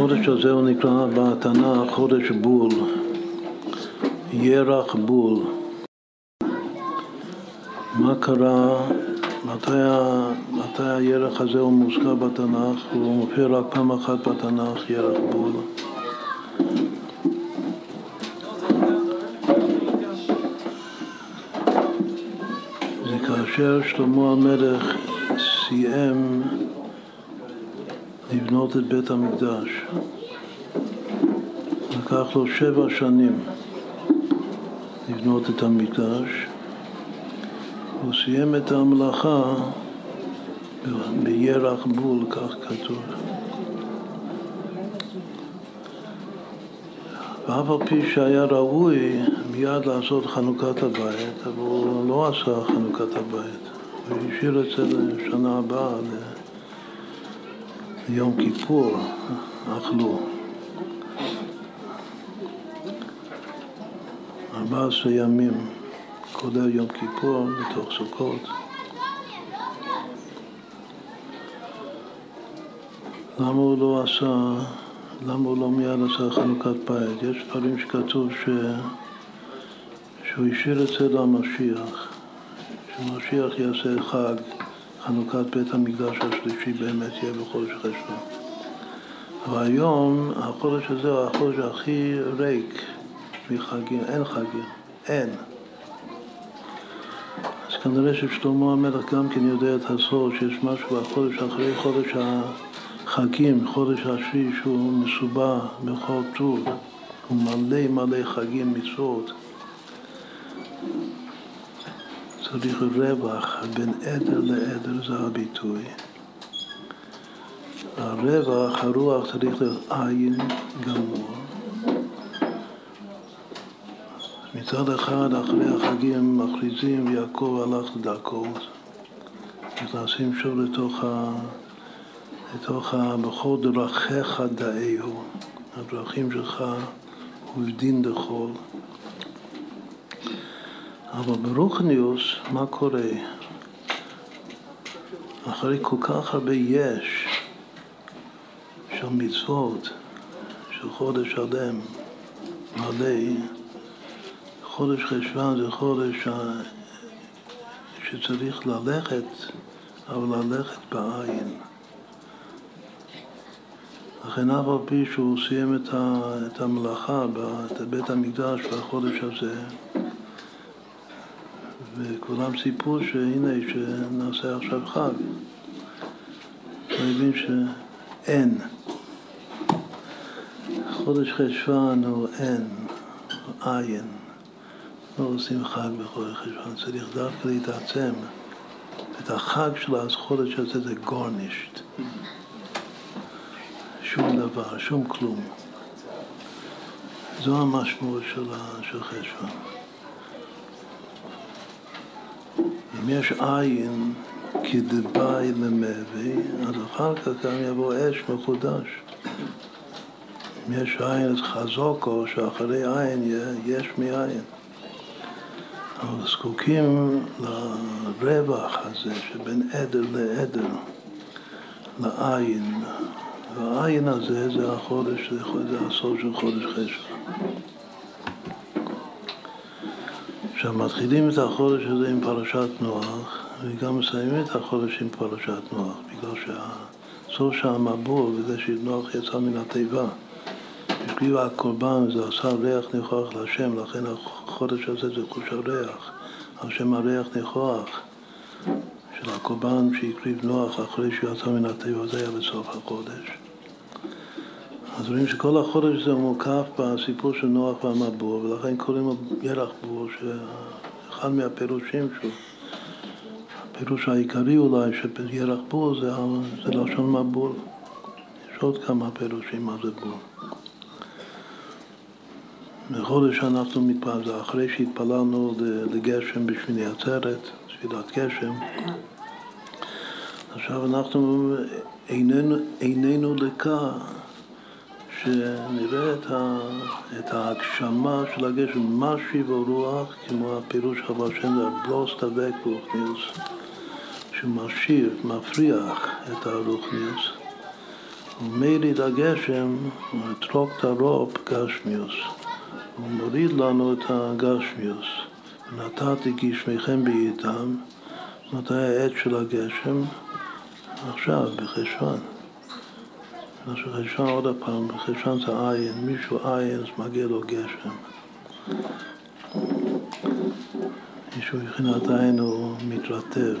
החודש הזה הוא נקרא בתנ"ך חודש בול, ירח בול. מה קרה, מתי, מתי הירח הזה הוא מוזכר בתנ"ך? הוא מופיע רק פעם אחת בתנ"ך, ירח בול. זה כאשר שלמה המלך סיים לבנות את בית המקדש. לקח לו שבע שנים לבנות את המקדש. הוא סיים את המלאכה בירח בול, כך כתוב. ואף על פי שהיה ראוי מיד לעשות חנוכת הבית, אבל הוא לא עשה חנוכת הבית. הוא השאיר את זה לשנה הבאה, ליום כיפור, אכלו. 14 ימים, כולל יום כיפור, בתוך סוכות. למה הוא לא עשה, למה הוא לא מיד עשה חנוכת בית? יש דברים שכתוב ש... שהוא השאיר את זה למשיח, שמשיח יעשה חג, חנוכת בית המקדש השלישי באמת יהיה בחודש חשבון. אבל היום החודש הזה הוא החודש הכי ריק מחגים, אין חגים, אין. אז כנראה ששלמה המלך גם כן יודע את הסוד שיש משהו בחודש אחרי חודש החגים, חודש השביעי שהוא מסובע בכל טוב, הוא מלא מלא חגים, מצוות. צריך רווח בין עדר לעדר, זה הביטוי. הרווח, הרוח צריך להיות עין גמור. מצד אחד, אחרי החגים מכריזים ויעקב הלך לדרכו. נכנסים שוב לתוך, ה... לתוך ה... בכל דרכיך דאהו, הדרכים שלך ובדין דחול. אבל ברוכניוס, מה קורה? אחרי כל כך הרבה יש של מצוות, של חודש שלם, מלא, חודש חשוון זה חודש שצריך ללכת, אבל ללכת בעין. לכן אף על פי שהוא סיים את המלאכה בבית המקדש בחודש הזה, וכולם סיפרו שהנה, שנעשה עכשיו חג. הוא הבין שאין. חודש חשוון הוא אין, הוא עין. לא עושים חג בחודש חשוון, צריך דווקא להתעצם. את החג של החודש הזה זה גורנישט. שום דבר, שום כלום. זו המשמעות של חשוון. יש עין כדבעי למבי, אז אחר כך גם יבוא אש מחודש. אם יש עין אז חזוקו, שאחרי עין יש מאין. אבל זקוקים לרווח הזה שבין עדר לעדר, לעין. והעין הזה זה החודש, זה הסוף של חודש חשבון. עכשיו מתחילים את החודש הזה עם פרשת נוח וגם מסיימים את החודש עם פרשת נוח בגלל שהסוף של המבול בזה שנוח יצא מן התיבה השקיעו הקורבן זה עשה ריח ניחוח להשם לכן החודש הזה זה חוש הריח. על שם הריח ניחוח של הקורבן שהקריב נוח אחרי שהוא יצא מן התיבה זה היה בסוף החודש אז רואים שכל החודש הזה מוקף בסיפור של נוח והמבול, ולכן קוראים לו ירח בור, שאחד מהפירושים שהוא, הפירוש העיקרי אולי של ירח בור זה, זה לשון מבול. יש עוד כמה פירושים מה זה בור. בחודש שאנחנו מתפללים, זה אחרי שהתפללנו לגשם בשבילי עצרת, תפילת גשם. עכשיו אנחנו איננו, איננו דקה שנראה את, את ההגשמה של הגשם, משיב הרוח, כמו הפירוש של השם זה בלוס דבק רוחניוס, שמשיב, מפריח את הרוחניוס. ומריד הגשם, טרוק תרופ גשמיוס. הוא מוריד לנו את הגשמיוס. נתתי גשמיכם בעידם, מתי העת של הגשם? עכשיו, בחשוון. עכשיו חשוון עוד פעם, בחשוון זה עין, מישהו עין, אז מגיע לו גשם. מישהו מבחינת עין הוא מתרטב.